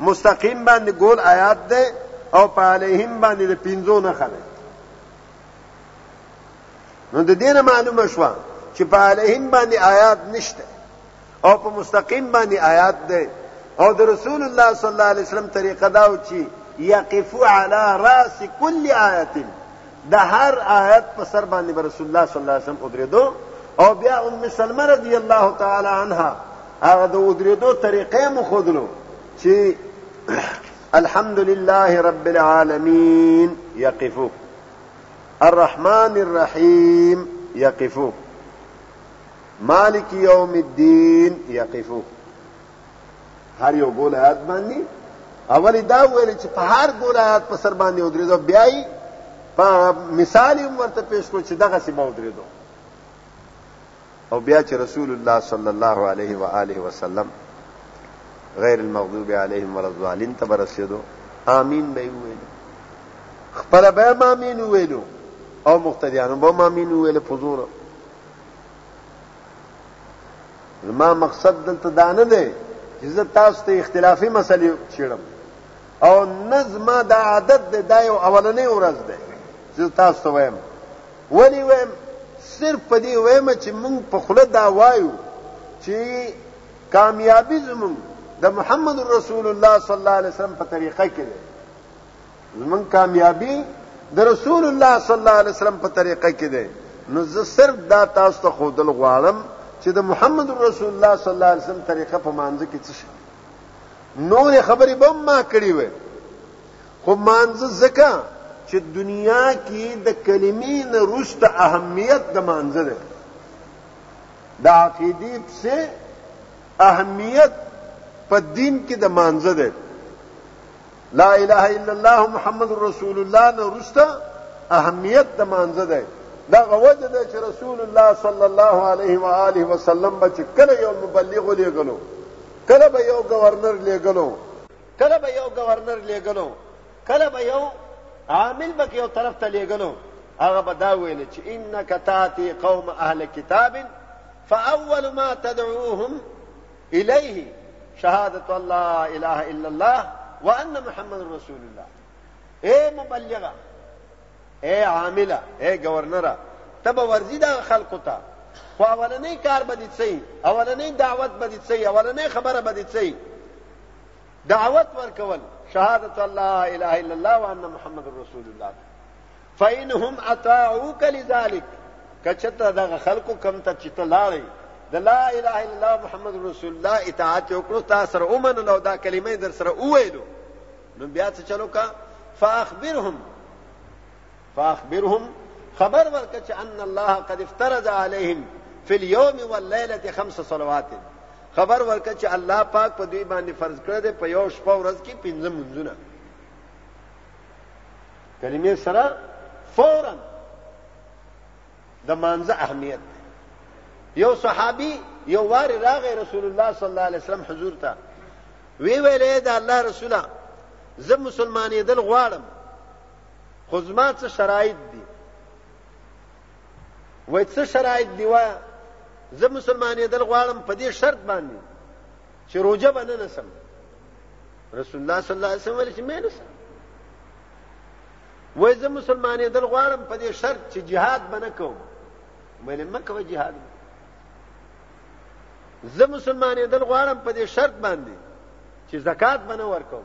مستقیم باندې ګول آیات دی او په علیهم باندې د پینځو نه خله نو د دې نه معلومه شوه چې په علیهم باندې آیات نشته او په مستقیم باندې آیات دی او د رسول الله صلی الله علیه وسلم طریقه دا و چې یقفو علی راس کل آیت د هر آیت په سر باندې به رسول الله صلی الله علیه وسلم ودرېدو او بیا ام سلمه رضی الله تعالی عنها هغه د ودرېدو طریقې مو ښودلو چې الحمد لله رب العالمین یقفو الرحمن الرحیم یقفو مالک یوم الدین یقفو هر یو ګول آیات باندې اولی دا ویل چې په هر ګول آیات په سر باندې ودرېدو بیا یې په مثال یې ورته پیش کړو چې دغه سیمه ودرېدو او بیا چې رسول الله صلی الله علیه و آله وسلم غیر المغضوب علیهم ولا الضالین ته برسېدو آمین به ویل خپل به آمین ویلو او مقتدیانو به آمین ویل فزور زما مقصد دلته دا نه دی چې زه تاسو ته اختلافي مسلې چیړم او نه زما دا عادت دی دا یو اولنې ورځ دی چې تاسو ته وایم ولی وایم صرف په دې وایم چې موږ په خوله دا وایو چې کامیابی زموږ د محمد رسول الله صلی الله علیه وسلم په طریقه کې ده زمونږ کامیابی د رسول الله صلی الله علیه وسلم په طریقه کې ده نو زه صرف دا تاسو ته خودل غواړم چې د محمد رسول الله صلی الله علیه وسلم طریقه په مانځ کې څه شي نور خبرې به ما کړې وې خو مانځ زکه چې دنیا کې د کلمې نه رسته اهمیت د مانځ ده د عقیدې څخه اهمیت په دین کې د مانځ ده لا اله الا الله محمد رسول الله نه رسته اهمیت د مانزه ده دا غوجه ده چې رسول الله صلی الله علیه و آله وسلم به چې کله یو مبلغ لېګلو کله به یو گورنر لېګلو کله به یو گورنر لېګلو کله به یو عامل به یو طرف ته لېګلو هغه به دا ویل چې انک تاتی قوم اهل کتاب فاول ما تدعوهم الیه شهادت الله اله الا الله وان محمد رسول الله اے مبلغه اے عامله اے گورنره تب ورزی دا خلقو ته خو اولنې کار به دي څي اولنې دعوت به دي څي اولنې خبره به دي څي دعوت ورکول شهادت الله اله الا الله وان محمد رسول الله فإنهم اطاعوک لذلک کچته دغه خلکو کم ته چې ته لاړې د لا اله الا الله محمد رسول الله اطاعت وکړو تا سره اومن لو دا کلمې در سره وویلو نو بیا څه چلو کا فاخبرهم فاخبرهم خبر ورکړه چې ان الله قد افترض عليهم في اليوم والليله خمس صلوات خبر ورکړه چې الله پاک په دوی باندې فرض کړی دی په یو شپه ورځ کې پنځه منځونه کلمې سره فورا د مانزه اهمیت یو صحابي یو واری راغی رسول الله صلی الله علیه وسلم حضور ته وی ویلې دا الله رسوله زه مسلمانې دل غواړم خو زما څه شرایط دي وای څه شرایط دی وای زه مسلمانې دل غواړم په دې شرط باندې چې روزه به نه نسم رسول الله صلی الله علیه وسلم ویل چې مې نسم وای زه مسلمانې دل غواړم په دې شرط چې jihad بنه کوم مې مکه و jihad زه مسلمانې دل غواړم په دې شرط باندې چې زکات بنه ورکوم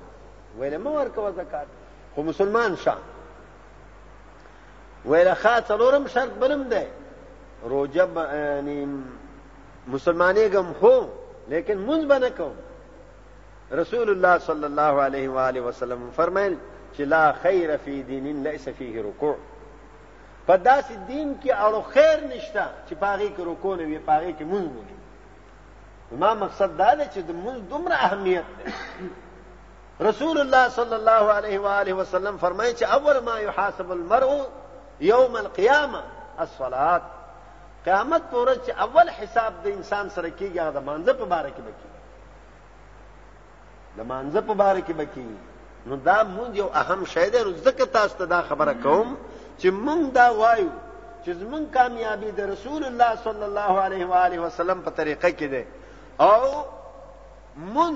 ویل مې ورکوه زکات خو مسلمان شه ویل ښه څلورم شرط بلم دی روزه یعنی مسلمانېږم خو لیکن مونږ به نه کوم رسول الله صلی الله علیه و آله وسلم فرمایل چې لا خیر فی دین لیس فیه رکوع په داسې دین کې اړو خیر نشته چې پاغي کې رکوع نه وي پاغي کې مونږ نه ما مقصد دا دی چې د مونږ دومره اهمیت دی رسول الله صلی الله علیه و آله وسلم فرمایي چې اول ما يحاسب المرء یوم القیامه الصلاه قیامت پر ورځ چې اول حساب د انسان سره کیږي هغه د مانزه په باره کې بکی د مانزه په باره کې بکی نو دا مونږ یو اهم شی دی ځکه تاسو ته دا خبره کوم چې مونږ دا وایو چې زمونږ کامیابی د رسول الله صلی الله علیه و آله وسلم په طریقه کې ده او مونږ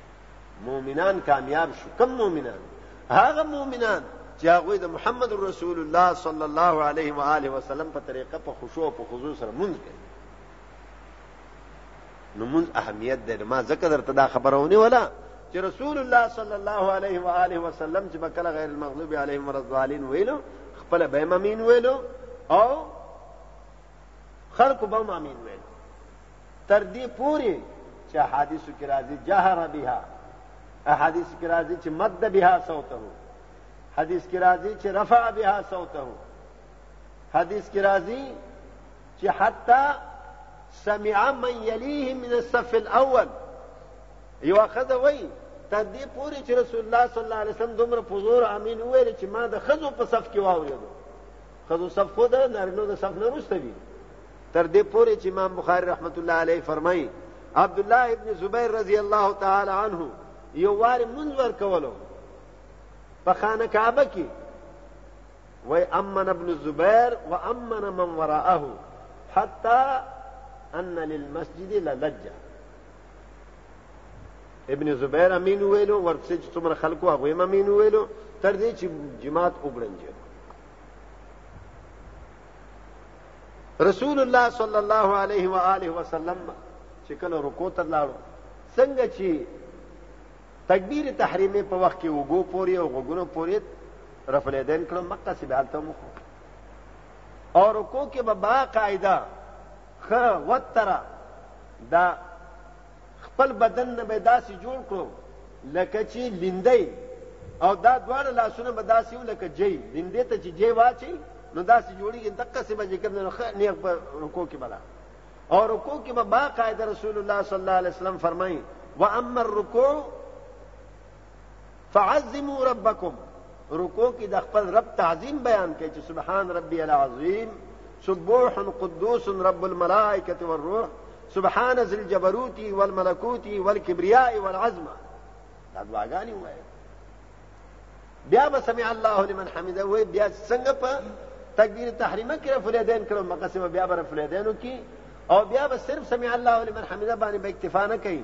مؤمنان کامیاب شو کم مؤمنان هغه مؤمنان چې هغه د محمد رسول الله صلی الله علیه و آله وسلم په طریقه په خشوع او په خضوع سره مونږ کوي نو مونږ اهمیت دی ما ځکه درته دا خبرونه ولا چې رسول الله صلی الله علیه و آله وسلم چې بکله غیر المغضوب علیهم ولا الضالین ویلو خپل به ممین ویلو او خلکو به هم امین ویل تر دې پورې چې احادیثو کې راځي جهر بها احادیث کې راځي چې مد بها صوته حدیث کې راځي چې رفع بها صوته حدیث کې راځي چې حتی سمع من یلیه من الصف الاول یو خدای وای تر دې پورې چې رسول الله صلی الله علیه وسلم دومره په زور امین وویل چې ما د خزو په صف کې واورېدو ښځو صف خو د نارینو د صف نه وروسته وي تر دې پورې چې امام بخاري رحمت الله علیه فرمایي عبد الله ابن زبیر رضی الله تعالی عنه یو وار منځ ورکولو په خانه کعبه کې وای امن ابن الزبیر و امن من وراءه حتى ان للمسجد للجه ابن زبیر امین ویلو ورپسې چې څومره خلکو هغه امین ویلو تر دې چې جماعت وګړنجه رسول الله صلی الله علیه و آله وسلم چې کله رکوع ته لاړو څنګه چې تکبیر تحریمه په وخت کې وګو پوری او غوګونو پوری رفع الیدین کړو مکه سی حالته مخ او رکوع کې به با قاعده خ وتره دا خپل بدن نه به داسې جوړ کړو لکه چې لیندۍ او دا دواړه لاسونه به داسې و لکه جی لیندې ته چې جی واچي نو داسې جوړیږي دقه سه به کوم نه خه نیغ په رکوع کې بلا او رکوع کې به با قاعده رسول الله صلی الله علیه وسلم فرمایي و اما الرکوع فعظموا ربکم رکوع کې د خپل رب تعظیم بیان کړي چې سبحان ربي العظیم سبوح قدوس رب الملائکه والروح سبحان ذی الجبروت والملکوت والکبرياء والعظم دا دعاګانې وایي بیا به سمع الله لمن حمده وایي بیا څنګه په تکبیر تحریمه کې رفع الیدین کړو مقصد بیا به رفع الیدینو کې او بیا به صرف سمع الله لمن حمده باندې به اکتفا نه کوي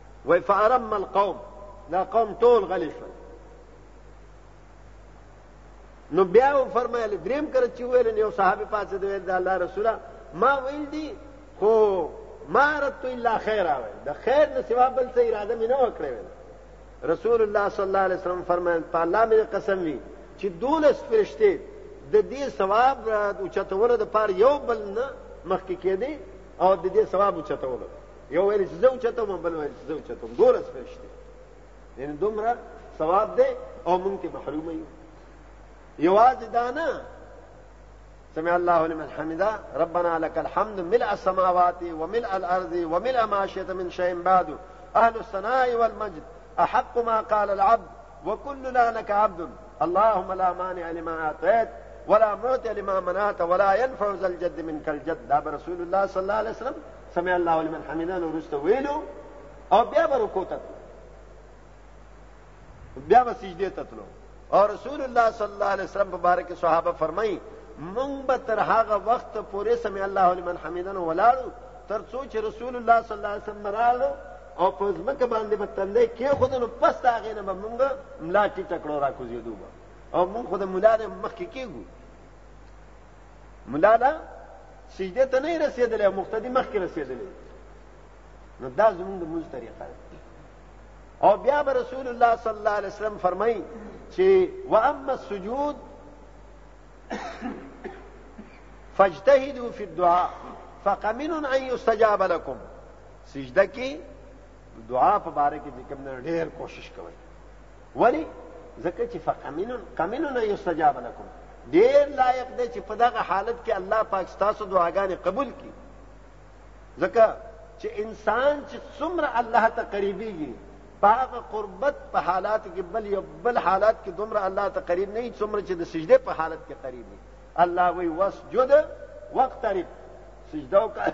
وای فارم القوم دا قوم ټول غلی شو نو بیا و فرمایل دریم کړه چې ویل یو صحابي پاتې دی ویل د الله رسوله ما ویل دي خو ما رت الا خیر اوی د خیر نه سوا بل څه اراده مې نه وکړې رسول الله صلی الله علیه وسلم فرمایل په الله مې قسم وی چې دولس فرشته د دې ثواب او چتوره د پاره یو بل نه مخکې کېدی او د دې ثواب او چتوره یو ویل چې زه اوچتوم بل ویل چې زه اوچتوم دوه ورځې پېښ دي یعنې دومره ثواب دی او مونږ ترې محرومه یو یوازې دا نه سمع الله لمن حمده ربنا لك الحمد ملء السماوات وملء الأرض وملء ما شئت من شيء بعد أهل الثناء والمجد أحق ما قال العبد وكلنا لك عبد اللهم لا مانع لما اعطيت ولا معطي لما منعت ولا ينفع ذا الجد منك الجد دا رسول الله صلى الله عليه وسلم سمع الله لمن حمده نو رسته ویلو او بیا به رکوع ته بیا به سجده ته تلو او رسول الله صلی الله علیه وسلم مبارک صحابه فرمایي مونږ به تر هغه وخت پورې سمع الله لمن حمده نو ولاړو تر څو چې رسول الله صلی الله علیه وسلم راغلو او په ځمکه باندې به تندی کېښود نو پس د هغې نه به مونږ ملا ټیټه کړو راکوزېدو به او مونږ خو د ملا نه مخکې کېږو ملا له سجدې ته نه یې رسېدلی او مقتدي مخکې رسېدلی نو دا زمونږ د مونځ طریقه ده او بیا به رسول الله صلی الله علیه وسلم فرمایي چې واما السجود فاجتهدوا في الدعاء فقمن ان يستجاب لكم سجده کې دعا په باره کې چې کوم نه ډېر کوشش کوي ولی ځکه چې فقمن قمن نه یستجاب لكم ډېر لایق دی چې په دغه حالت کې الله پاک تاسو دعاګانې قبول کړي ځکه چې انسان چې څومره الله ته قریبيږي باغ قربت په حالات کې بل یو بل حالات کې دومره الله ته قریب نه څومره چې د سجده په حالت کې قریب دی الله وی وسجد وقترب سجده وکړه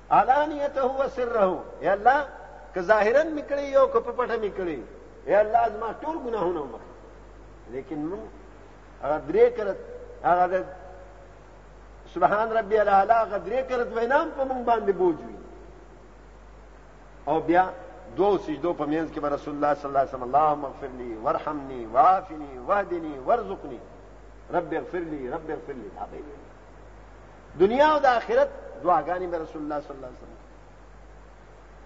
علانیته و سره اے الله که ظاهرا مې کړی یو که په پټه مې کړی اے الله زما ټول ګناهونه وبخښه لیکن موږ هغه درې کرت هغه د سبحان ربي الاعلى هغه درې کرت وینام په موږ باندې بوج وي او بیا دو سجدو په منځ کې رسول الله صلی الله علیه وسلم اللهم اغفر لي وارحمني وعافني واهدني وارزقني رب اغفر لي رب اغفر لي دا به دنیا او د آخرت دعاګانې مې رسول الله صلی الله علیه وسلم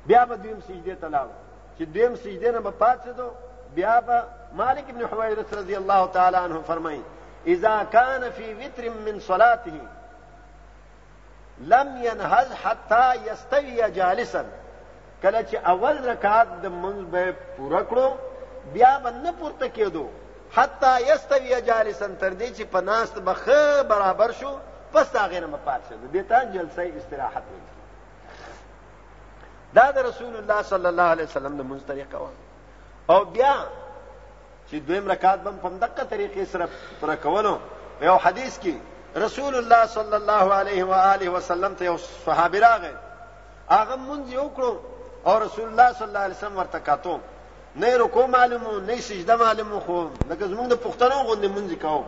بیا به دویم سجده ته لاړ چې دویم سجده نه به پاتېدو بیا به مالک ابن حویرث رضی الله تعالی عنه فرمایي اذا كان في وتر من صلاته لم ينهز حتى يستوي جالسا کله چې اول رکعت د منځ به پوره کړو بیا به نه پورته کېدو حتی یستوی جالسا تر دې چې په ناست به ښه برابر شو پس هغې نه به پات شو دې ته جلسه استراحت ویل دا د رسول الله صلی الله علیه وسلم د منځ طریقه وه او بیا چې دویم رکعت به په دقه طریقې سره پوره کولو یو حدیث کې رسول الله صلی الله علیه و آله وسلم ته یو صحابي راغی هغه لمونځ یې وکړو او رسول الله صلی الله علیه وسلم ورته کتو نه یې رکوع معلوم و نه یې سجده معلوم و خو لکه زمونږ د پښتنو غوندې لمونځ یې کاوه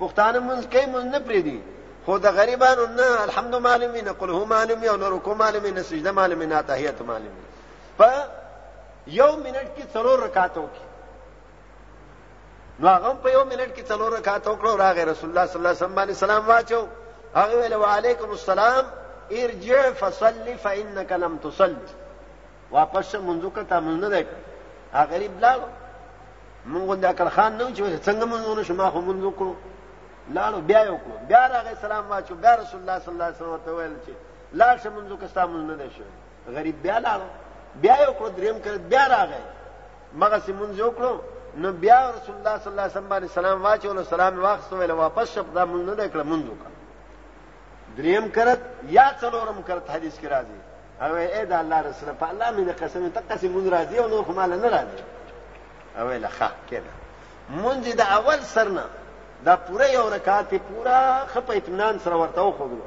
پښتانه لمونځ کوي لمونځ نه پرېږدي خو د غریبانو نه الحمد معلوم وي نه قل هو معلوم وي او نه رکوع معلوم وي نه سجده معلوم وي نه تحیت معلوم وي په یو منټ کې څلور رکعات وکړي نو هغه په یو منټ کې څلور رکعات وکړو راغی رسول الله صلی الله علیه وسلم باندې سلام واچو هغه ویل وعلیکم السلام ارجع فصلی فانك لم تصلي واپس منځو کې تا مونږ نه دی هغه غریب لاړ مونږ د اکل خان نه چې څنګه مونږ نه شما خو مونږ وکړو لاړ بیا یو کړو بیا راغی سلام واچو بیا رسول الله صلی الله علیه وسلم ته ویل چې لاړ شم مونږ کې تا مونږ نه دی شو غریب بیا لاړ بیا یو کړو دریم کړ بیا راغی مغه سیمونځ وکړو نو بیا رسول الله صلی الله علیه وسلم باندې سلام واچول سلام واخستو ویل واپس شپ دا مونږ نه کړ مونږ وکړ دریم کرت یا څلورم کرت حدیث کې راځي او اے دا الله رسول په الله مې قسم ته قسم مونږ راځي او نور خمال نه راځي او ویل ښه کېده مونږ د اول سرنه دا پوره یو رکعت پوره خپ اطمینان سره ورته وخوګلو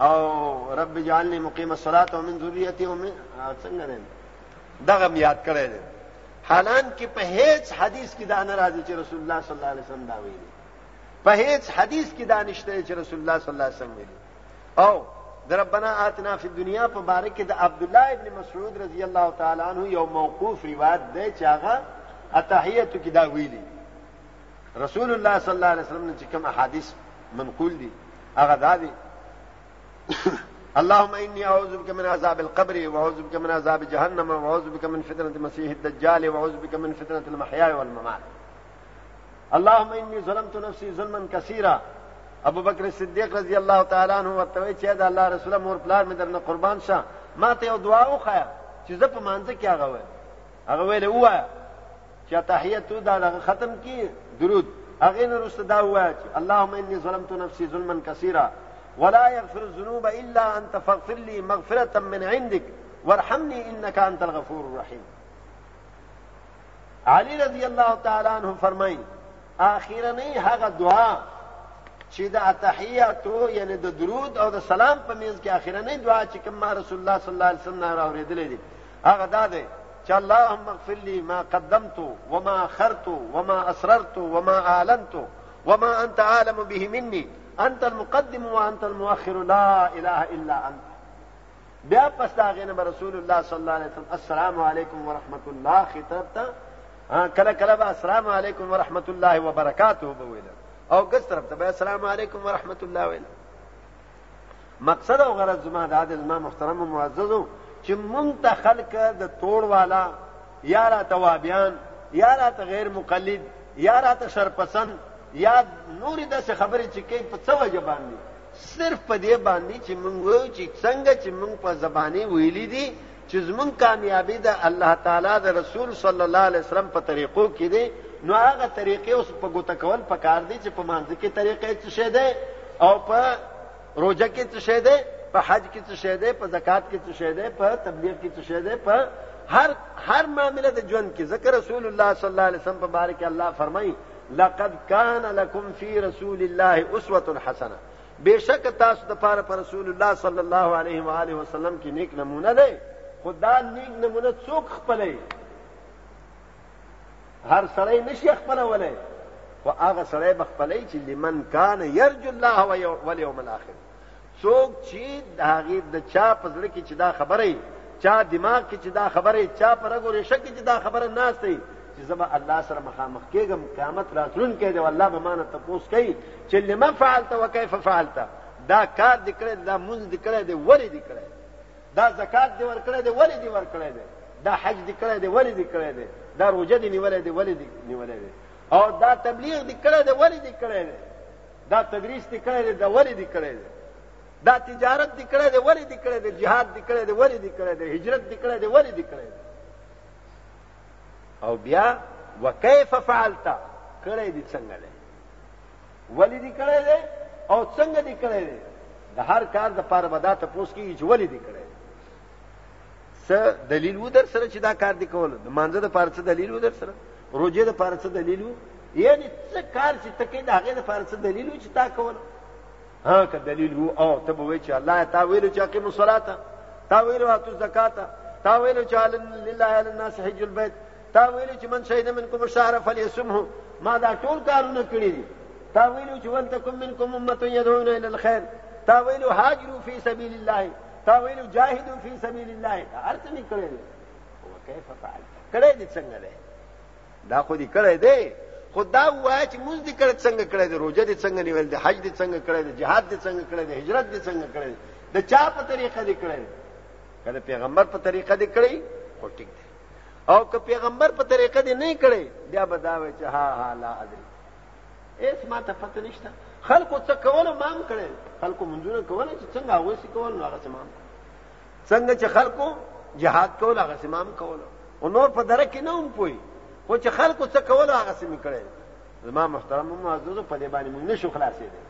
او رب جعلني مقيم الصلاه ومن ذريتي هم څنګه نه دغه یاد کړی دی حالان کې په هیڅ حدیث کې دا نه راځي چې رسول الله صلی الله علیه وسلم دا ویلي په هیڅ حدیث کې دا نشته چې رسول الله صلی الله علیه وسلم ویلي او د ربنا آتنا فی الدنیا په باره کې د عبد الله ابن مسعود رضی الله تعالی عنہ یو موقوف روایت دی چې هغه اتحیت کې دا ویلي رسول الله صلی الله علیه وسلم چې کوم احادیث منقول دي هغه دا دي اللهم اني اعوذ بك من عذاب القبر واعوذ بك من عذاب جهنم واعوذ بك من فتنه المسيح الدجال واعوذ بك من فتنه المحيا والممات اللهم اني ظلمت نفسي ظلما كثيرا ابو بکر صدیق رضی الله تعالی عنہ ورته وی چې دا الله رسول مور پلار مې درنه قربان شه ما ته یو دعا وخایا چې زه په مانځ کې هغه وای هغه ویل وایا چې تحیت دا دغه ختم کی درود هغه نه رسته دا وایي چې اللهم انی ظلمت نفسی ظلما کثیرا ولا یغفر الذنوب الا انت فاغفر لي مغفرة من عندك وارحمني انك انت الغفور الرحیم علی رضی الله تعالی عنہ فرمایي اخیرنی هغه دعا چې د تحیاتو یعنی د درود او د سلام په میز کې اخیرنی دعا چې کوم رسول الله صلی الله علیه وسلم راوړېدلې دي هغه دا دی چې اللهم اغفر لي ما قدمت وما اخرت وما اسررت وما اعلنت وما انت عالم به مني انت المقدم وانت المؤخر لا اله الا انت بیا پس دا غینه رسول الله صلی الله علیه وسلم السلام علیکم ورحمت الله خطاب ته کله کله به السلام علیکم ورحمت الله وبرکاته به ویل او ګس طرف ته به السلام علیکم ورحمت الله ویل مقصد او غرض زما دا د زما محترم معززو چې مونږ ته خلک د توړ والا یا را توابیان یا را ته غیر مقلد یا را ته شرپسند یا نور داسې خبرې چې کوي په څه وجه باندې صرف په دې باندې چې مونږ وایو چې څنګه چې مونږ په زبانه ویلي دي چې زمونږ کامیابی د الله تعالی د رسول صلی الله علیه وسلم په طریقو کې دی نو هغه طریقې اوس په ګوته کول پکار دي چې په مانځ کې طریقې څه شه ده او په روزه کې څه شه ده په حج کې څه شه ده په زکات کې څه شه ده په تبلیغ کې څه شه ده په هر هر معاملې د ژوند کې ذکر رسول الله صلی الله علیه وسلم په باره کې الله فرمایي لقد كان لكم في رسول الله اسوه حسنه بېشکه تاسو دپاره په رسول الله صلی الله علیه و آله وسلم کې نیک نمونه دی خو دا نیک نمونه څوک خپلوي هر سړی نشي خپلولی خو هغه سړی به خپلوي چې لمن کان یرجو الله والیوم الاخر څوک چې د هغې د چا په زړه کې چې دا خبره چا دماغ کې چې دا خبره چا په رګو ریشه کې چې دا خبره ناسته چې زه به الله سره مخامخ کېږم قیامت راتلونکی دی او الله به مانه تپوس کوي چې لما فعلت وکيف فعلت دا کار دې کړی دا مونږ دې کړی دی ولې دې کړی دا زکات دې ورکړی دی ولې دې ورکړی دی دا حج دې کړی دی ولې دې کړی دی دا روزه دې نیولې دی ولې دې نیولې دی او دا تبلیغ دې کړی دی ولې دې کړی دی دا تدریس دې کړی دی دا ولې دې کړی دی دا تجارت دې کړی دی ولې دې کړی دی jihad دې کړی دی ولې دې کړی دی هجرت دې کړی دی ولې دې کړی دی او بیا وکيف فعلت کړی دي څنګه دی ولی دي کړی دی او څنګه دي کړی دی د هر کار د پاره بدا ته پوس کیږي چې ولی دي کړی څه دلیل و در سره چې دا کار دي کول د مانزه د پاره څه دلیل و در سره روزه د پاره څه دلیل و یعنی څه کار چې تکې د هغه د پاره څه دلیل و چې تا کول ها که دلیل وو او ته به وای چې الله تا ویلو چې اقیم الصلاه تا ویلو اتو زکات تا ویلو چې لله علی الناس حج البيت تا ویلو چې من شهید منکم الشهر فليصمه ما دا ټول کارونه کړی دي تا ویلو چې ولتکم منکم امه يدعون الى الخير تا ویلو هاجروا فی سبیل الله تا ویلو جاهدوا فی سبیل الله هر څه نکړی وکيف فعل کړی دي څنګه ده دا خو دې کړی دی خو دا وایي چې موږ دې کړی څنګه کړی دی روزه دې څنګه نیول دی حج دې څنګه کړی دی جهاد دې څنګه کړی دی هجرت دې څنګه کړی دی د چا په طریقه دې کړی دی که د پیغمبر په طریقه دې کړی خو ټیک دی او که پیغمبر په طریقه دې نه کړی بیا به دا وایي چې ها ها لا ادري هیڅ ما ته پته نشته خلکو څه کول ما هم کړی خلکو منځونه کول چې څنګه هغوی څه کول نو هغه څه ما هم څنګه چې خلکو جهاد کول هغه سمام کول او نور په درک کې نه هم پوي خو چې خلکو څه کول هغه سم کړي زما محترم معزز په دې باندې موږ نشو خلاصې دي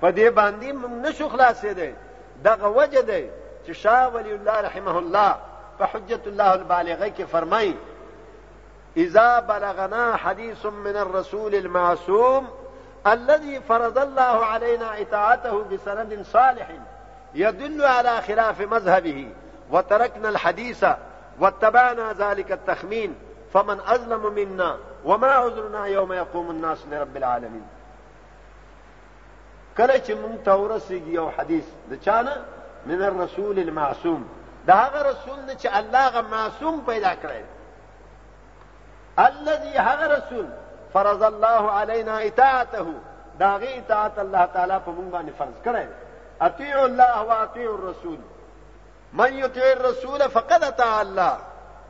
په دې باندې موږ نشو خلاصې دي دغه وجه دی چې شاه ولی الله رحمه الله په حجت الله البالغه کې فرمایي اذا بلغنا حديث من الرسول المعصوم الذي فرض الله علينا اطاعته بسند صالح يدل على خلاف مذهبه وتركنا الحديث واتبعنا ذلك التخمين فمن أظلم منا وما عذرنا يوم يقوم الناس لرب العالمين کله چې مونږ ته ورسېږي یو حدیث د چانه من الرسول المعصوم دا هغه رسول نه چې الله غ معصوم پیدا کړی الذي هغه رسول فرض الله علينا اطاعته داغه اطاعت الله تعالی په موږ باندې فرض کړی اطیع الله واطیع الرسول من يطيع الرسول فقد اطاع الله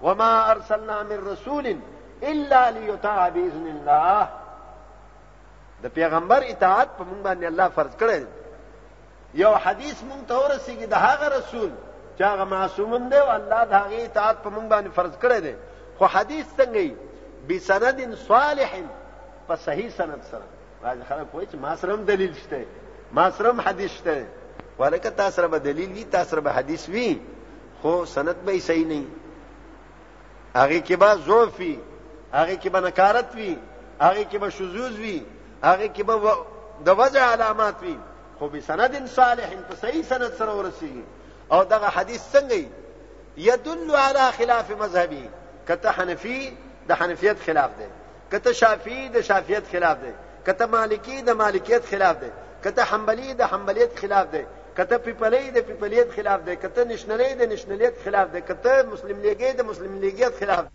وما ارسلنا من رسول الا ليطاع باذن الله د پیغمبر اطاعت په موږ باندې الله فرض کړی یو حدیث مونږ ته ورسیږي د هغه رسول چې هغه معصوم دی او الله د هغه اطاعت په مونږ باندې فرض کړی دی خو حدیث څنګه یي بسند صالح په صحیح سند سره راځي خلک وایي چې ما سره دلیل شته ما سره حدیث شته ولکه تاسو سره به دلیل وي تاسو سره به حدیث وي خو سند به صحیح نه هغه کې به زوفي هغه کې به نکارت وي هغه کې به شذوذ وي هغه کې به د وضع علامات وي خو به سند صالح په صحیح سند سره ورسیږي او دغه حدیث څنګه يدل على خلاف مذهبي کته حنفي د حنفیت خلاف دی کته شافعي د شافعیت خلاف دی کته مالکی د مالکیت خلاف دی کته حنبلی د حنبلیت خلاف دی کته پیپلی د پیپلیت خلاف دی کته نشنلی د نشنلیت خلاف دی کته مسلم لیګي د مسلم لیګیت خلاف دی